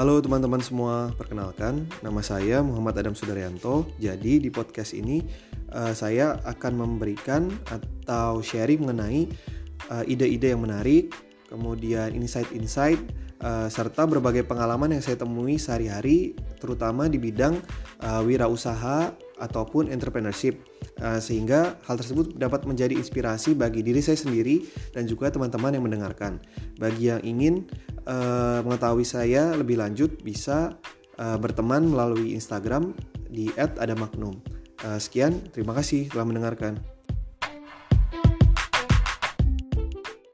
Halo teman-teman semua, perkenalkan nama saya Muhammad Adam Sudaryanto. Jadi di podcast ini uh, saya akan memberikan atau sharing mengenai uh, ide-ide yang menarik, kemudian insight-insight uh, serta berbagai pengalaman yang saya temui sehari-hari terutama di bidang uh, wirausaha ataupun entrepreneurship uh, sehingga hal tersebut dapat menjadi inspirasi bagi diri saya sendiri dan juga teman-teman yang mendengarkan. Bagi yang ingin uh, mengetahui saya lebih lanjut bisa uh, berteman melalui Instagram di @adamaknum. Uh, sekian, terima kasih telah mendengarkan.